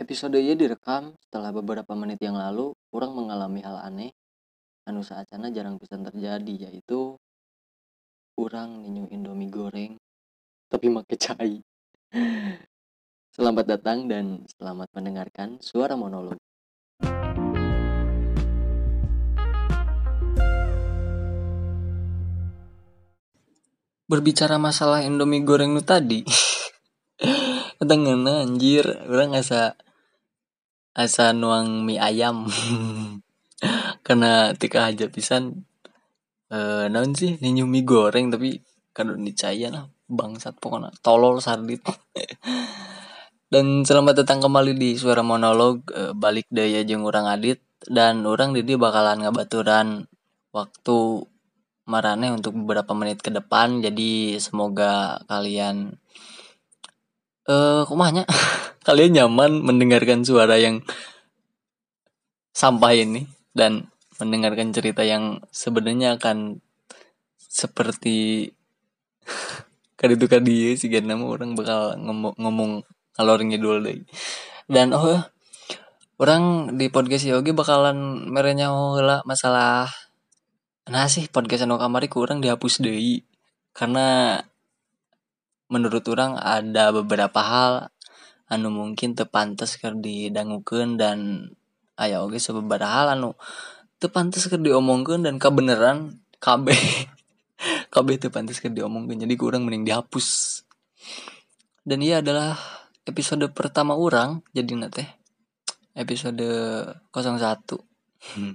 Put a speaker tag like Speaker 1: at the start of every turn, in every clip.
Speaker 1: Episode ieu direkam setelah beberapa menit yang lalu orang mengalami hal aneh anu saacana jarang pisan terjadi yaitu orang ninyu indomie goreng tapi make cai. Selamat datang dan selamat mendengarkan suara monolog. Berbicara masalah indomie goreng nu tadi. Ketengena anjir, orang asa asa nuang mie ayam. Karena tika aja pisan eh naon sih ninyu mie goreng tapi kado nicayan lah bangsat pokoknya tolol sardit. dan selamat datang kembali di suara monolog eh, balik daya jeung orang adit dan orang di bakalan ngabaturan waktu marane untuk beberapa menit ke depan jadi semoga kalian eh kumanya kalian nyaman mendengarkan suara yang sampah ini dan mendengarkan cerita yang sebenarnya akan seperti kaditu kadi si nama orang bakal ngomong, ngomong kalor ngidul deh. Dan oh orang di podcast yogi bakalan merenya lah masalah. Nah sih podcast anu kamari kurang dihapus deh karena menurut orang ada beberapa hal anu mungkin tepantas keur didangukeun dan aya oge sababaraha hal anu tepantas keur diomongkeun dan kebenaran KB KB tepantas keur diomongkeun. Jadi kurang mending dihapus. Dan ia adalah episode pertama orang jadi nate episode 01 hmm.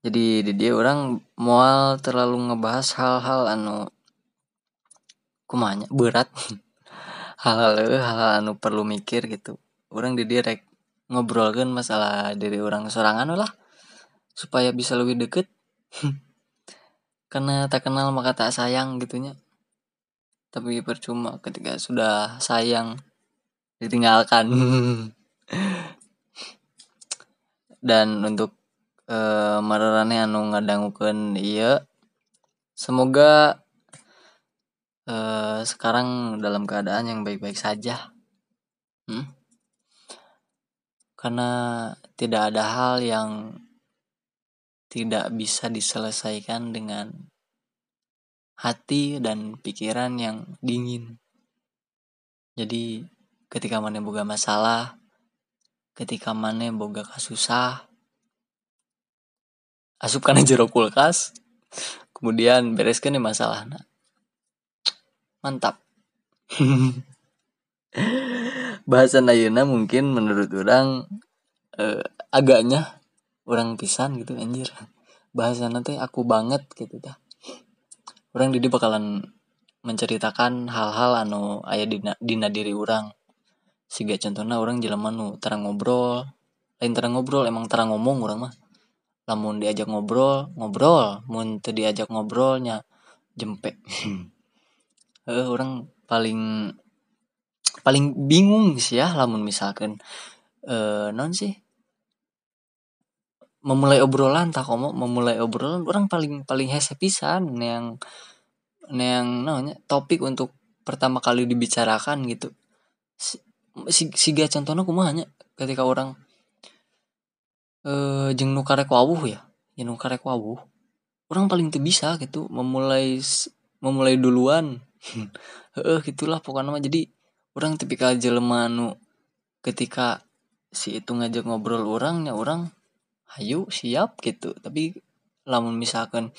Speaker 1: Jadi di dia orang mual terlalu ngebahas hal-hal anu kumanya berat. Hal-hal hal anu perlu mikir gitu. Orang di dia rek ngobrolkan masalah diri orang sorangan lah. Supaya bisa lebih deket. Karena tak kenal maka tak sayang gitunya. Tapi percuma ketika sudah sayang ditinggalkan. Dan untuk eh mararane anu ngadangukeun ieu semoga eh sekarang dalam keadaan yang baik-baik saja hmm? karena tidak ada hal yang tidak bisa diselesaikan dengan hati dan pikiran yang dingin jadi ketika mana boga masalah ketika mana boga kasusah asupkan jero kulkas kemudian bereskan masalah nah. Mantap. Bahasan ayuna mungkin menurut orang eh, agaknya orang pisan gitu anjir. Bahasan nanti aku banget gitu dah. Orang didi bakalan menceritakan hal-hal anu ayah dina, dina diri orang. Siga contohnya orang jelema nu terang ngobrol lain terang ngobrol emang terang ngomong orang mah. Lamun diajak ngobrol ngobrol. Mun diajak ngobrolnya jempek eh orang paling paling bingung sih ya lamun misalkan eh non sih? Memulai obrolan tak komo memulai obrolan orang paling paling hese pisan yang yang namanya topik untuk pertama kali dibicarakan gitu. Si, si, si contohnya kumanya ketika orang eh jeng nu ya ya nu orang paling tuh bisa gitu memulai memulai duluan eh gitulah pokoknya mah. Jadi orang tipikal jelema nu ketika si itu ngajak ngobrol orangnya orang hayu siap gitu. Tapi lamun misalkan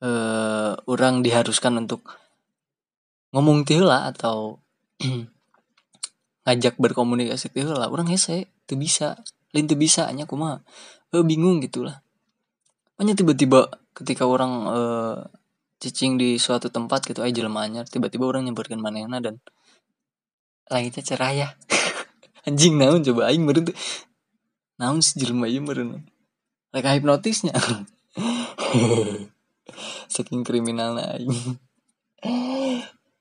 Speaker 1: eh orang diharuskan untuk ngomong lah atau ngajak berkomunikasi lah orang hese tuh bisa. Lain tuh bisa hanya kuma eh, bingung gitulah. Hanya tiba-tiba ketika orang eh, cicing di suatu tempat gitu aja jelemahnya tiba-tiba orang nyebutkan manehna dan langitnya cerah ya. Anjing naon coba aing meureun tuh naon si jelema ieu meureun? Rek hipnotisnya. Saking kriminal aing.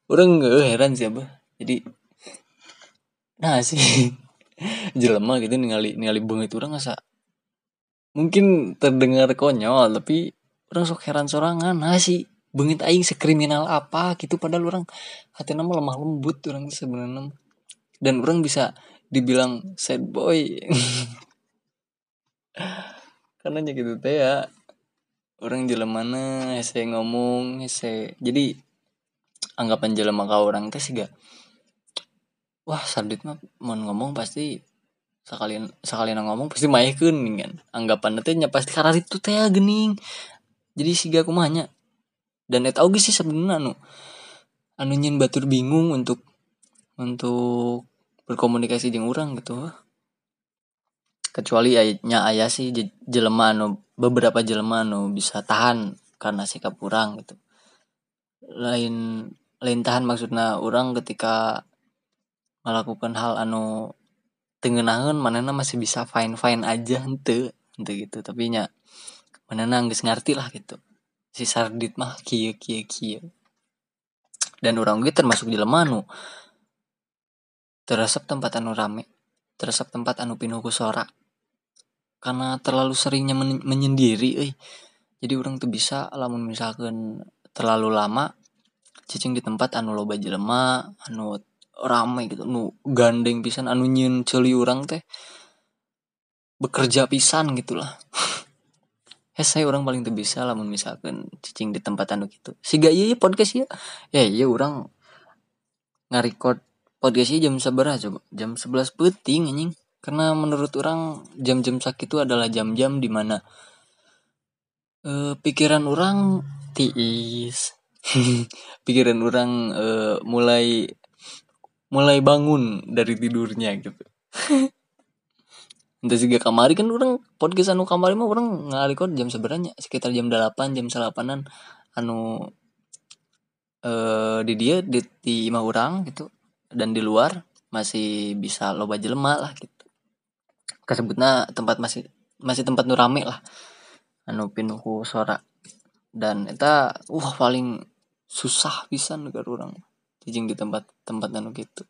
Speaker 1: Orang nggak heran sih abah. Jadi nah sih. Jelema gitu ningali ningali itu orang asa. Mungkin terdengar konyol tapi orang sok heran sorangan. Nah sih bengit aing sekriminal apa gitu padahal orang hati nama lemah lembut orang sebenarnya dan orang bisa dibilang sad boy. Karena gitu teh ya orang jalan mana saya ngomong saya jadi anggapan jalan maka orang teh sih gak wah sardit mah mau ngomong pasti sekalian sekalian ngomong pasti maihkeun kan. Anggapan nanti pasti karena itu teh gening. Jadi sih gak kumanya dan eta oge sih sebenarnya anu anu nyin batur bingung untuk untuk berkomunikasi dengan orang gitu. Kecuali ayatnya ayah sih jelema anu beberapa jelema anu bisa tahan karena sikap kurang gitu. Lain lain tahan maksudnya orang ketika melakukan hal anu tengenangan mana masih bisa fine fine aja ente ente gitu. Tapi nya mana nggak ngerti lah gitu si sardit mah kia kia kia dan orang gitu termasuk di lemanu teresap tempat anu rame teresap tempat anu pinuh suara karena terlalu seringnya men menyendiri eh jadi orang tuh bisa lamun misalkan terlalu lama cicing di tempat anu loba jelema anu ramai gitu nu gandeng pisan anu nyin celi orang teh bekerja pisan gitulah saya orang paling tuh bisa lah misalkan cicing di tempat anu gitu. Si gaya ya podcast ya? Ya iya orang ngarikot podcast jam seberapa coba. Jam sebelas peting anjing. Karena menurut orang jam-jam sakit itu adalah jam-jam di mana uh, pikiran orang tiis. Pikiran orang uh, mulai mulai bangun dari tidurnya gitu entah juga kamari kan orang podcast anu kamari mah orang ngalikot jam sebenarnya sekitar jam delapan jam salapanan anu eh di dia di, di imah orang gitu. Dan di luar masih bisa loba jelema lah gitu. Kesebutnya tempat masih masih tempat nu rame lah. Anu pinuhu sora. Dan eta uh paling susah bisa negara orang jijing di tempat tempat anu gitu.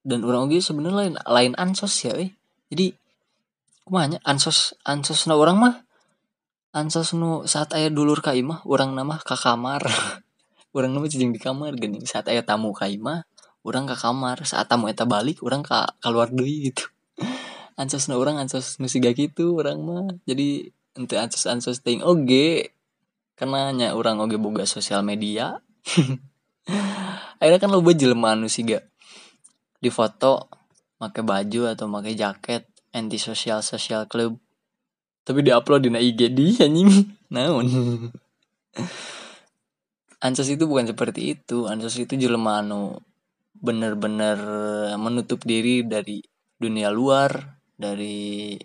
Speaker 1: Dan orang oke sebenarnya lain lain ansos ya eh. jadi kumanya ansos ansos na orang mah. Ansos nu saat ayah dulur ka imah orang nama ke kamar. Orang nama jijing di kamar gini. Saat ayah tamu ka imah orang ke kamar. Saat tamu eta balik orang ke keluar deui gitu. Ansos na orang ansos nu siga gitu orang mah. Jadi ente ansos ansos ting oge. Karena nya orang oge boga sosial media. Akhirnya kan lo jelema anu sih gak di foto pakai baju atau pakai jaket anti sosial sosial club. Tapi di upload di IG di anjing. Naon? Ansos itu bukan seperti itu. Ansos itu jelema anu bener-bener menutup diri dari dunia luar dari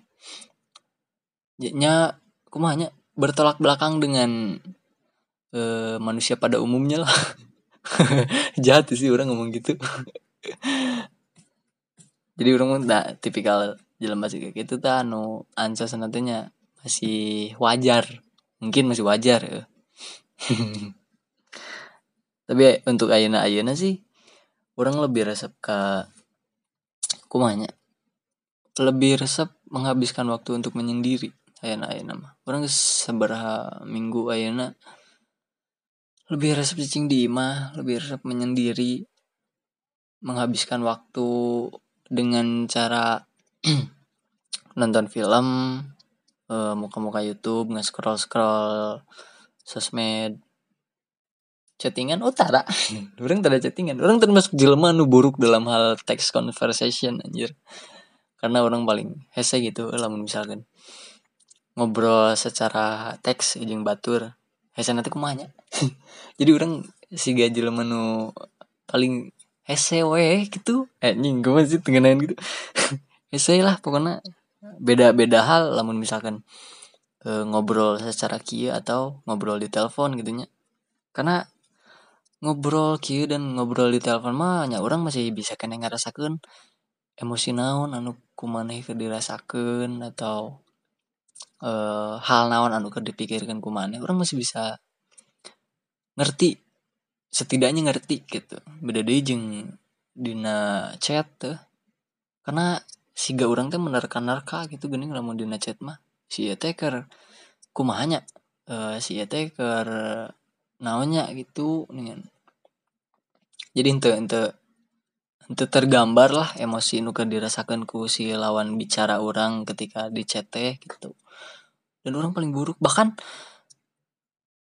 Speaker 1: nya kumanya bertolak belakang dengan e, manusia pada umumnya lah. Jahat sih orang ngomong gitu. Jadi orang tak tipikal jalan masih kayak gitu ta anu ansa nantinya masih wajar. Mungkin masih wajar ya. Tapi untuk ayana ayana sih orang lebih resep ke kumanya lebih resep menghabiskan waktu untuk menyendiri ayana ayana mah. Orang seberapa minggu ayana lebih resep cicing di imah lebih resep menyendiri menghabiskan waktu dengan cara nonton film uh, muka-muka YouTube nge scroll scroll sosmed chattingan oh, orang tidak chattingan. Orang termasuk jelema nu buruk dalam hal text conversation anjir. Karena orang paling hese gitu lamun misalkan ngobrol secara teks ujung batur hese nanti kumanya jadi orang si gajil menu paling hese we gitu. Eh nying gue masih tengenain gitu hese lah pokoknya beda beda hal. Lamun misalkan e, ngobrol secara kia atau ngobrol di telepon gitunya. Karena ngobrol kia dan ngobrol di telepon mah ya orang masih bisa kena ngerasakan emosi naon anu kumaneh ke dirasakan atau uh, hal naon anu keur dipikirkan kumaneh orang masih bisa ngerti setidaknya ngerti gitu. Beda deh jeng dina chat tuh karena si gak orang teh menerka-nerka gitu gini lamun dina chat mah. Si teh ker kumahanya uh, si teh ker naonnya gitu nih jadi ente ente itu tergambar lah emosi nu dirasakan ku si lawan bicara orang ketika di chat gitu. Dan orang paling buruk bahkan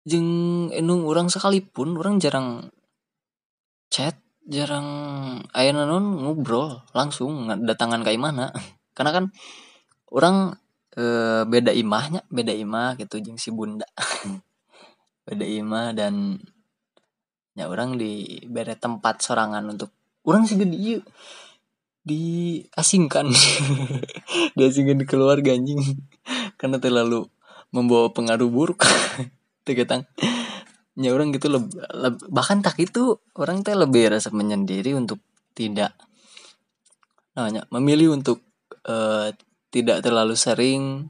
Speaker 1: jeng enung orang sekalipun orang jarang chat jarang ayah non ngobrol langsung datangan kayak mana karena kan orang e, beda imahnya beda imah gitu jeng si bunda. Beda imah dan ya orang di beda tempat sorangan untuk orang sih gede diasingkan. Diasingkan di keluarga anjing. Karena terlalu membawa pengaruh buruk. Tegetang ya orang gitu lebih leb, bahkan tak itu orang teh lebih rasa menyendiri untuk tidak namanya memilih untuk uh, tidak terlalu sering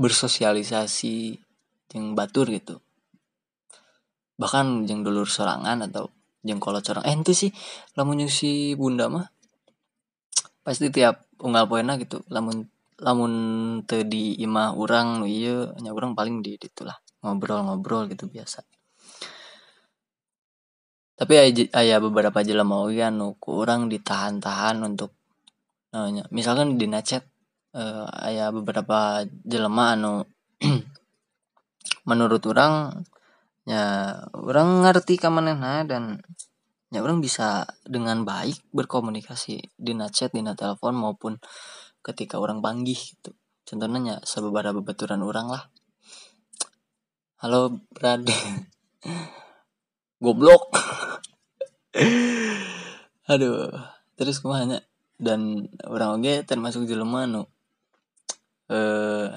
Speaker 1: bersosialisasi yang batur gitu. Bahkan yang dulur sorangan atau yang kalau corang eh itu sih lamun si bunda mah pasti tiap unggal poena gitu. Lamun lamun te di imah orang iya nya orang paling di itulah ngobrol-ngobrol gitu biasa. Tapi ayah beberapa jelema ya nu kurang ditahan-tahan untuk namanya misalkan di nacet uh, ayah beberapa jelema anu menurut orang ya orang ngerti kemanehna dan ya orang bisa dengan baik berkomunikasi di chat di telepon maupun ketika orang panggil gitu. Contohnya ya sebebara bebaturan orang lah halo Brad. Goblok. Aduh terus ke mana? Dan orang oke termasuk jelema eh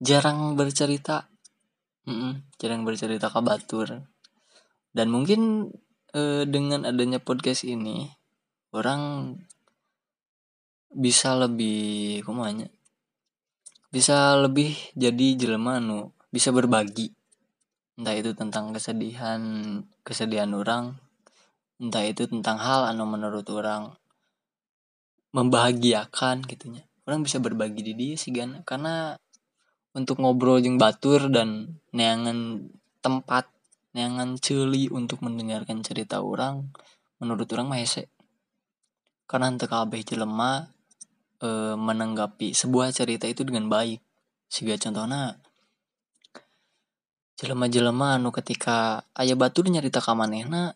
Speaker 1: jarang bercerita. Mm-mm, jarang bercerita ke batur. Dan mungkin e, dengan adanya podcast ini orang bisa lebih kumanya bisa lebih jadi jelema nu bisa berbagi. Entah itu tentang kesedihan kesedihan orang entah itu tentang hal anu menurut orang membahagiakan gitunya. Orang bisa berbagi di dia sih kan karena untuk ngobrol jeng batur dan neangan tempat neangan celi untuk mendengarkan cerita orang menurut orang mah hese. Karena untuk kabeh jelema e, menanggapi sebuah cerita itu dengan baik. Sehingga contohnya jelema-jelema anu ketika ayah batur nyarita ka manehna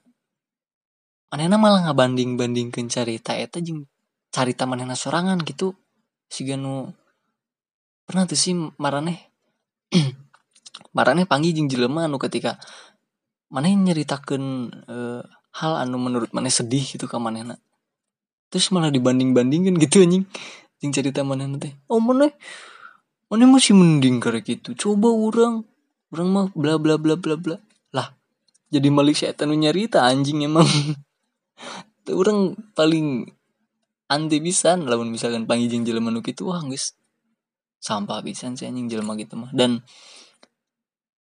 Speaker 1: manehna malah ngabanding-bandingkeun cerita eta jeung cerita manehna sorangan gitu. Siga nu pernah tuh sih marane marane panggil jeng jelema anu ketika mana nyeritakan uh, hal anu menurut mana sedih gitu ke mana terus malah dibanding bandingkan gitu anjing jeng cerita mana teh. Oh mana mana masih mending kayak gitu coba orang orang mah bla bla bla bla bla. Lah jadi malik setan nyarita anjing emang. Orang paling anti bisa lawan misalkan panggil jeng jelema nu gitu wah guys sampah bisa sih anjing jelema gitu mah. Dan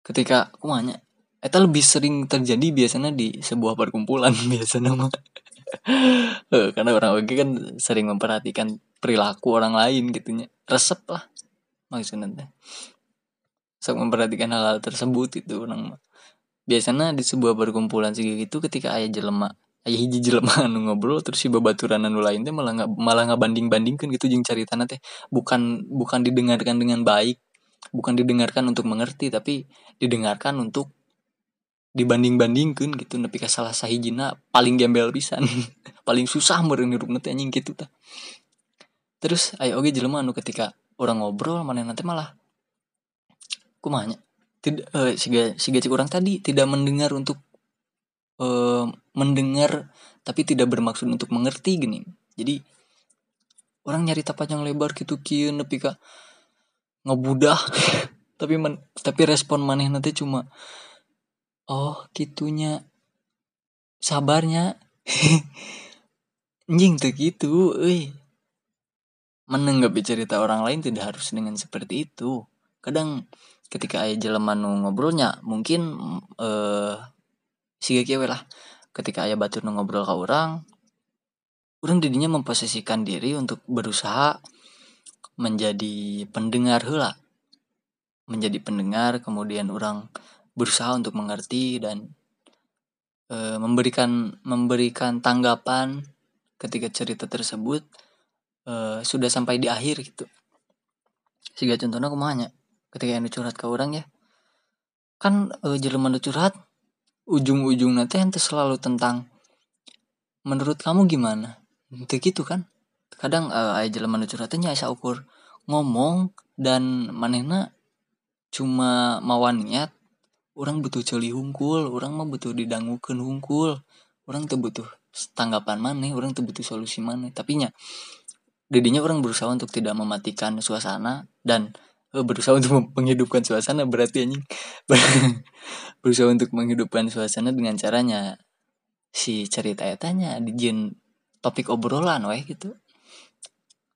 Speaker 1: ketika aku nanya itu lebih sering terjadi biasanya di sebuah perkumpulan? Biasanya mah. Eh, karena orang lagi kan sering memperhatikan perilaku orang lain gitunya resep lah maksudnya sok memperhatikan hal-hal tersebut itu orang biasanya di sebuah perkumpulan sih gitu ketika ayah jelema ayah hiji jelema anu ngobrol terus si babaturan anu lain teh malah nggak malah nggak banding bandingkan gitu jeng cerita teh. Bukan bukan didengarkan dengan baik bukan didengarkan untuk mengerti tapi didengarkan untuk dibanding bandingkan gitu tapi salah sahijina paling gembel pisan paling susah meureun hirup nanti anjing gitu ta terus ayo oke jelema anu ketika orang ngobrol mana nanti malah kumanya tidak eh, siga siga cik orang tadi tidak mendengar untuk uh, mendengar tapi tidak bermaksud untuk mengerti gini. Jadi orang nyari panjang lebar gitu kieu nepi ka ngebudah. Tapi men, tapi respon maneh nanti cuma oh gitunya sabarnya. Anjing tuh gitu euy. Menanggapi cerita orang lain tidak harus dengan seperti itu. Kadang ketika ayah jelema ngobrolnya mungkin eh siga kieu lah. Ketika ayah batur ngobrol ke orang orang didinya memposisikan diri untuk berusaha menjadi pendengar hela menjadi pendengar kemudian orang berusaha untuk mengerti dan e, memberikan memberikan tanggapan ketika cerita tersebut e, sudah sampai di akhir gitu. Sehingga contohnya aku mahanya ketika yang curhat ke orang ya. Kan e, jelema curhat ujung-ujung nanti yang selalu tentang menurut kamu gimana? Itu gitu kan. Kadang uh, ayah jelema curhatnya asa ukur ngomong dan manehna cuma mawan niat orang butuh celi hungkul orang mah butuh didangukan hungkul orang tuh butuh tanggapan mana orang tuh butuh solusi mana tapi nya dedinya orang berusaha untuk tidak mematikan suasana dan berusaha untuk menghidupkan suasana berarti anjing. Berusaha untuk menghidupkan suasana dengan caranya. Si cerita tanya dijin topik obrolan weh gitu.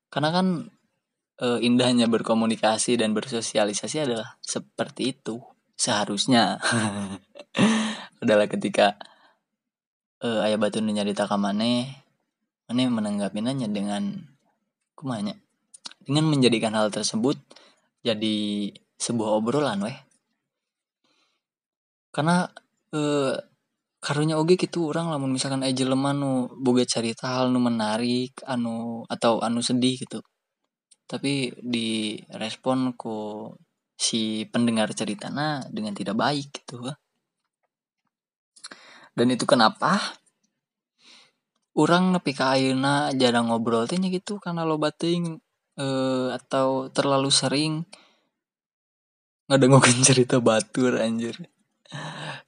Speaker 1: Karena kan e, indahnya berkomunikasi dan bersosialisasi adalah seperti itu seharusnya. Adalah ketika e, ayah batu nyarita kamane mana menanggapinya dengan kumanya dengan menjadikan hal tersebut jadi sebuah obrolan weh. Karena e, karunya oge gitu orang lamun misalkan aja lemah nu boga cerita hal nu menarik anu atau anu sedih gitu. Tapi di respon ku si pendengar ceritana dengan tidak baik gitu dan itu kenapa? Orang nepi ka ayeuna jarang ngobrol teh gitu karena lo bating eh, atau terlalu sering ngadengokin cerita batur anjir.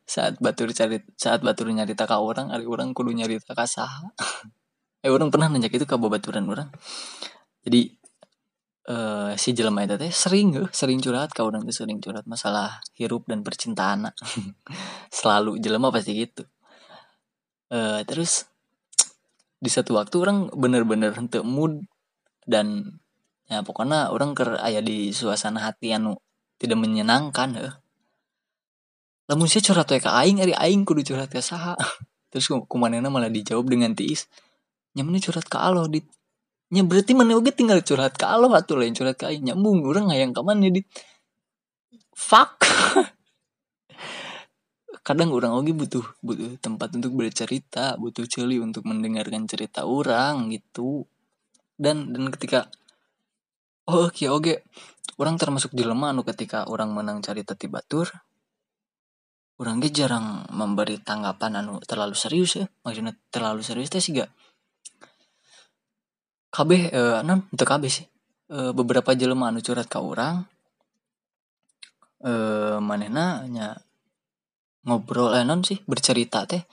Speaker 1: Saat batur cari saat batur nyarita ke orang hari orang kudu nyarita ke sah eh orang pernah nanya itu ke baturan orang. Jadi uh, si jelema itu teh sering uh, sering curhat ke orang tuh sering curhat masalah hirup dan percintaan selalu jelema pasti gitu. Uh, terus di satu waktu orang bener-bener untuk mood dan ya pokoknya orang ker ayah di suasana hati anu tidak menyenangkan uh lamun saya curhat ke aing ari aing kudu curhat ke saha. Terus kumanana malah dijawab dengan tiis nyamannya curhat ke Allah dit. Nya berarti mana oge tinggal curhat ke Allah atau lain curhat ke aing. Nyambung orang ngayang ke mana dit? Fuck. Kadang orang oge butuh butuh tempat untuk bercerita butuh celi untuk mendengarkan cerita orang gitu. Dan dan ketika oh oke. Okay, orang termasuk dilema anu ketika orang menang cari tati batur orang jarang memberi tanggapan anu terlalu serius ya. Maksudnya terlalu serius teh sih gak. KB eh, non untuk KB sih. Eh, beberapa jelema anu curhat ke orang. Eh, manehna nya ngobrol eh non sih bercerita teh.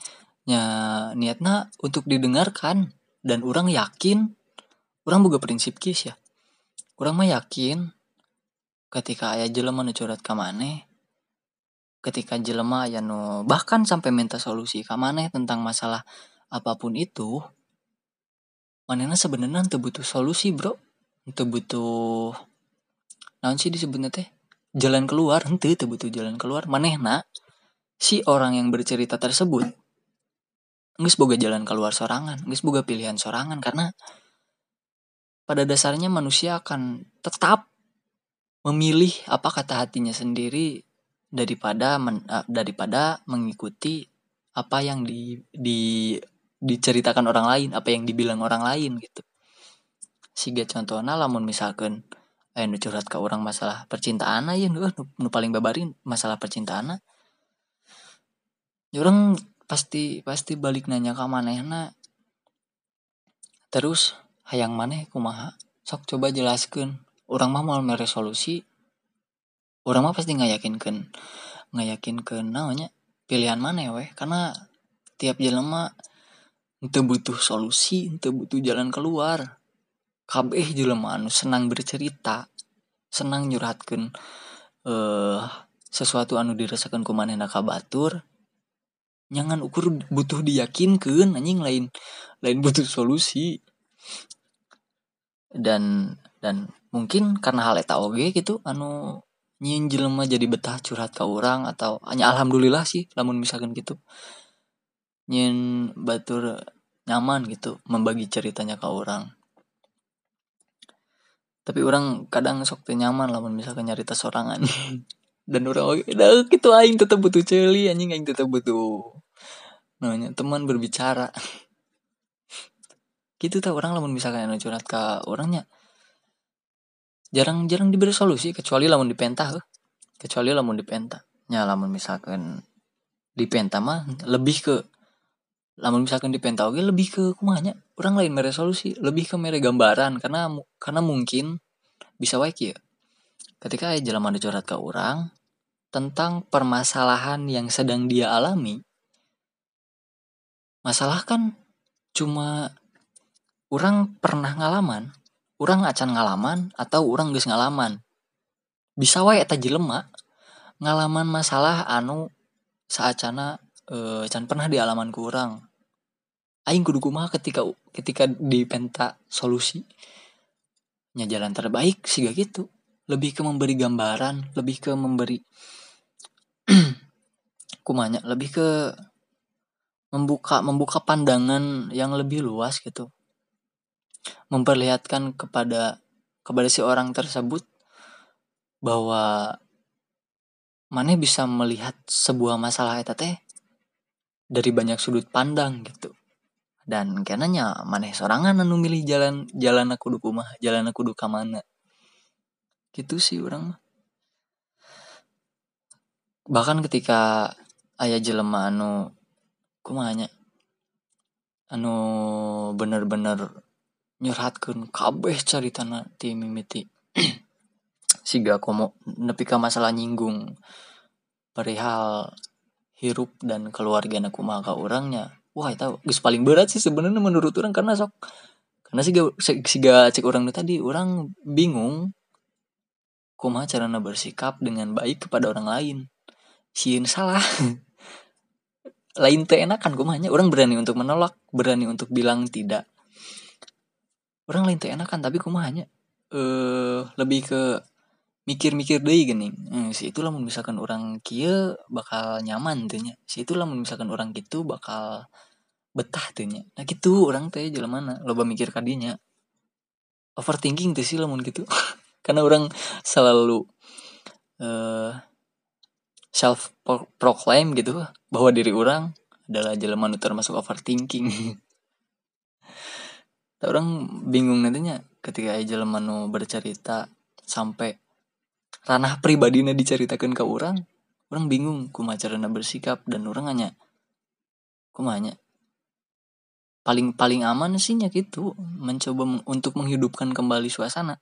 Speaker 1: Nya niatnya untuk didengarkan dan orang yakin. Orang buka prinsip kis ya orang mah yakin. Ketika ayah jelema anu curhat ke maneh ketika jelema ya no bahkan sampai minta solusi ke mana tentang masalah apa pun itu manena sebenarnya ente butuh solusi bro. Ente butuh naon sih disebutnya teh? Jalan keluar. Ente ente butuh jalan keluar. Manehna si orang yang bercerita tersebut nggak boga jalan keluar sorangan nggak boga pilihan sorangan karena pada dasarnya manusia akan tetap memilih apa kata hatinya sendiri daripada men, uh, daripada mengikuti apa yang di, di diceritakan orang lain, apa yang dibilang orang lain gitu. Siga contohnya lamun misalkan eh nu curhat ke orang masalah percintaan aja nu, nu paling babarin masalah percintaan ya orang pasti pasti balik nanya ke manehna terus hayang maneh kumaha? Sok coba jelaskan orang mah mau meresolusi orang mah pasti nggak yakinkan nggak yakinkan namanya pilihan mana ya weh. Karena tiap jelema itu butuh solusi itu butuh jalan keluar. Kabeh jelema anu senang bercerita senang nyurhatkan eh uh, sesuatu anu dirasakan ku manehna batur jangan ukur butuh diyakinkan anjing lain lain butuh solusi dan dan mungkin karena hal eta oge gitu anu nyin jelema jadi betah curhat ke orang atau hanya alhamdulillah sih namun misalkan gitu. Nyin batur nyaman gitu membagi ceritanya ke orang tapi orang kadang sok nyaman lah misalkan nyarita sorangan. Dan orang udah gitu aing tetap butuh celi anjing aing tetap butuh namanya teman berbicara gitu tau orang lamun misalkan anu curhat ke orangnya jarang-jarang diberi solusi kecuali lamun dipentah kecuali lamun dipentah. Nya lamun misalkan dipentah mah lebih ke lamun misalkan dipentah oke lebih ke kumanya orang lain mere solusi lebih ke mere gambaran karena karena mungkin bisa wae ya ketika jalan mana curhat ke orang tentang permasalahan yang sedang dia alami masalah kan cuma orang pernah ngalaman. Orang acan ngalaman atau orang geus ngalaman. Bisa wae eta jelema. Ngalaman masalah anu saacana e, can pernah di alaman ku orang aing kudu kumaha ketika ketika dipenta solusi? Nya jalan terbaik sih gak gitu lebih ke memberi gambaran lebih ke memberi kumanya lebih ke membuka membuka pandangan yang lebih luas gitu memperlihatkan kepada kepada si orang tersebut bahwa mana bisa melihat sebuah masalah eta teh dari banyak sudut pandang gitu. Dan kenanya mana sorangan anu milih jalan jalan aku duku mah jalan aku duka mana. Gitu sih orang mah. Bahkan ketika ayah jelema anu kumanya anu bener-bener nyurhatkan kabeh tanah ti mimiti siga komo nepi ka masalah nyinggung. Perihal hirup dan keluarga aku maka orangnya wah itu gus paling berat sih sebenarnya menurut orang karena sok karena siga siga cek orang tadi orang bingung kumaha caranya bersikap dengan baik kepada orang lain. Sieun salah. Lain teh enakan kumanya orang berani untuk menolak berani untuk bilang tidak orang lain tuh enakan tapi kumahanya eh uh, lebih ke mikir-mikir deh gini. Hmm, si itulah misalkan orang kia bakal nyaman tuhnya si itulah misalkan orang gitu bakal betah tuhnya nah gitu orang teh jalan mana loba mikir kadinya overthinking tuh sih lamun gitu karena orang selalu uh, self proclaim gitu bahwa diri orang adalah jalan termasuk overthinking orang bingung nantinya ketika aja manu bercerita sampai ranah pribadinya diceritakan ke orang orang bingung kumacarana bersikap dan orang hanya kumanya paling paling aman sih gitu mencoba untuk menghidupkan kembali suasana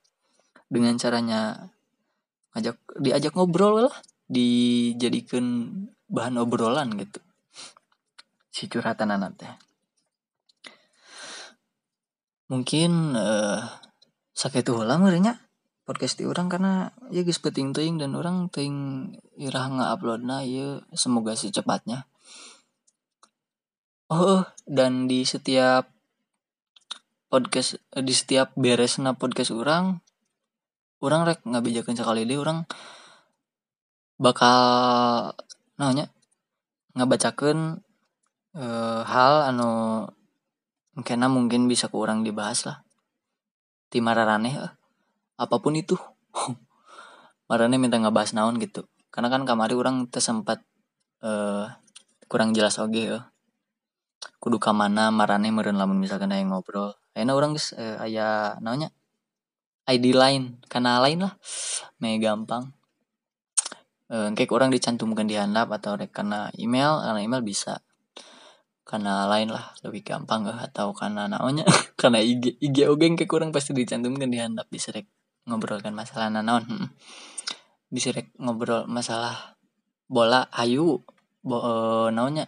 Speaker 1: dengan caranya ajak diajak ngobrol lah dijadikan bahan obrolan gitu. Si curhatan anak teh mungkin uh, sakit tuh lah merenya podcast di orang karena ya guys penting ting dan orang ting irah nggak upload nah ya semoga secepatnya. Oh dan di setiap podcast eh, di setiap beresna podcast orang orang rek nggak bijakan sekali deh orang bakal nanya nggak bacakan uh, hal anu karena mungkin bisa kurang dibahas lah. Di mararane eh. apa pun itu. Marane minta ngebahas naon gitu. Karena kan kamari orang tersempat uh, kurang jelas oke okay, ya kudu mana marane meren lamun misalkan yang ngobrol. Enak orang guys uh, ayah namanya ID lain karena lain lah. Me gampang. Uh, kayak orang dicantumkan di handap atau karena email karena email bisa karena lain lah lebih gampang gak atau karena namanya karena IG IG ogeng ke kurang pasti dicantumkan di handap bisa rek ngobrolkan masalah naon hmm. bisa ngobrol masalah bola hayu bo uh, naonnya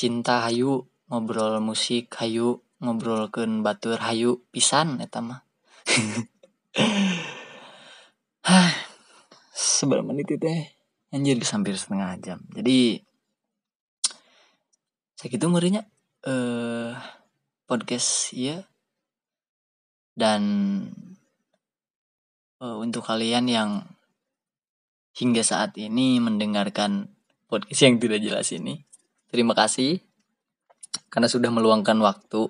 Speaker 1: cinta hayu ngobrol musik hayu ngobrolkan batur hayu pisan eta mah. Seberapa menit teh anjir hampir setengah jam. Jadi segitu merinya eh podcast ya dan uh, untuk kalian yang hingga saat ini mendengarkan podcast yang tidak jelas ini terima kasih. Karena sudah meluangkan waktu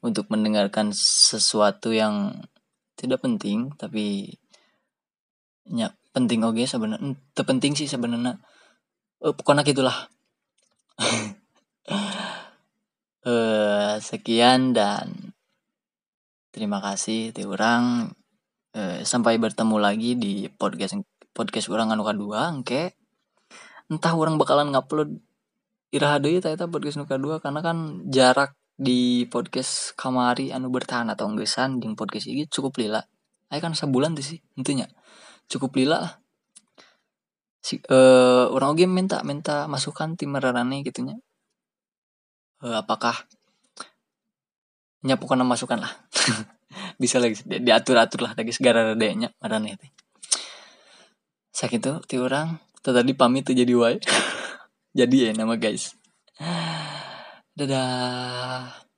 Speaker 1: untuk mendengarkan sesuatu yang tidak penting tapi ya penting oke okay, sebenarnya terpenting sih sebenarnya. Uh, pokoknya gitulah eh sekian dan terima kasih ti orang eh, sampai bertemu lagi di podcast podcast orang anu kedua engke. Entah orang bakalan ngupload iraha deui eta podcast nu kedua karena kan jarak di podcast kamari anu bertahan atau enggesan di podcast ini cukup lila. Ayo kan sebulan tuh sih intinya cukup lila lah. Si uh, orang oke minta minta masukan tim merarane gitunya uh, apakah nyapukan masukan lah? Bisa lagi di, diatur atur lah lagi segala adanya marane teh. Sakit tuh ti orang. Tadi pamit tuh jadi wae. Jadi ya nama guys. Dadah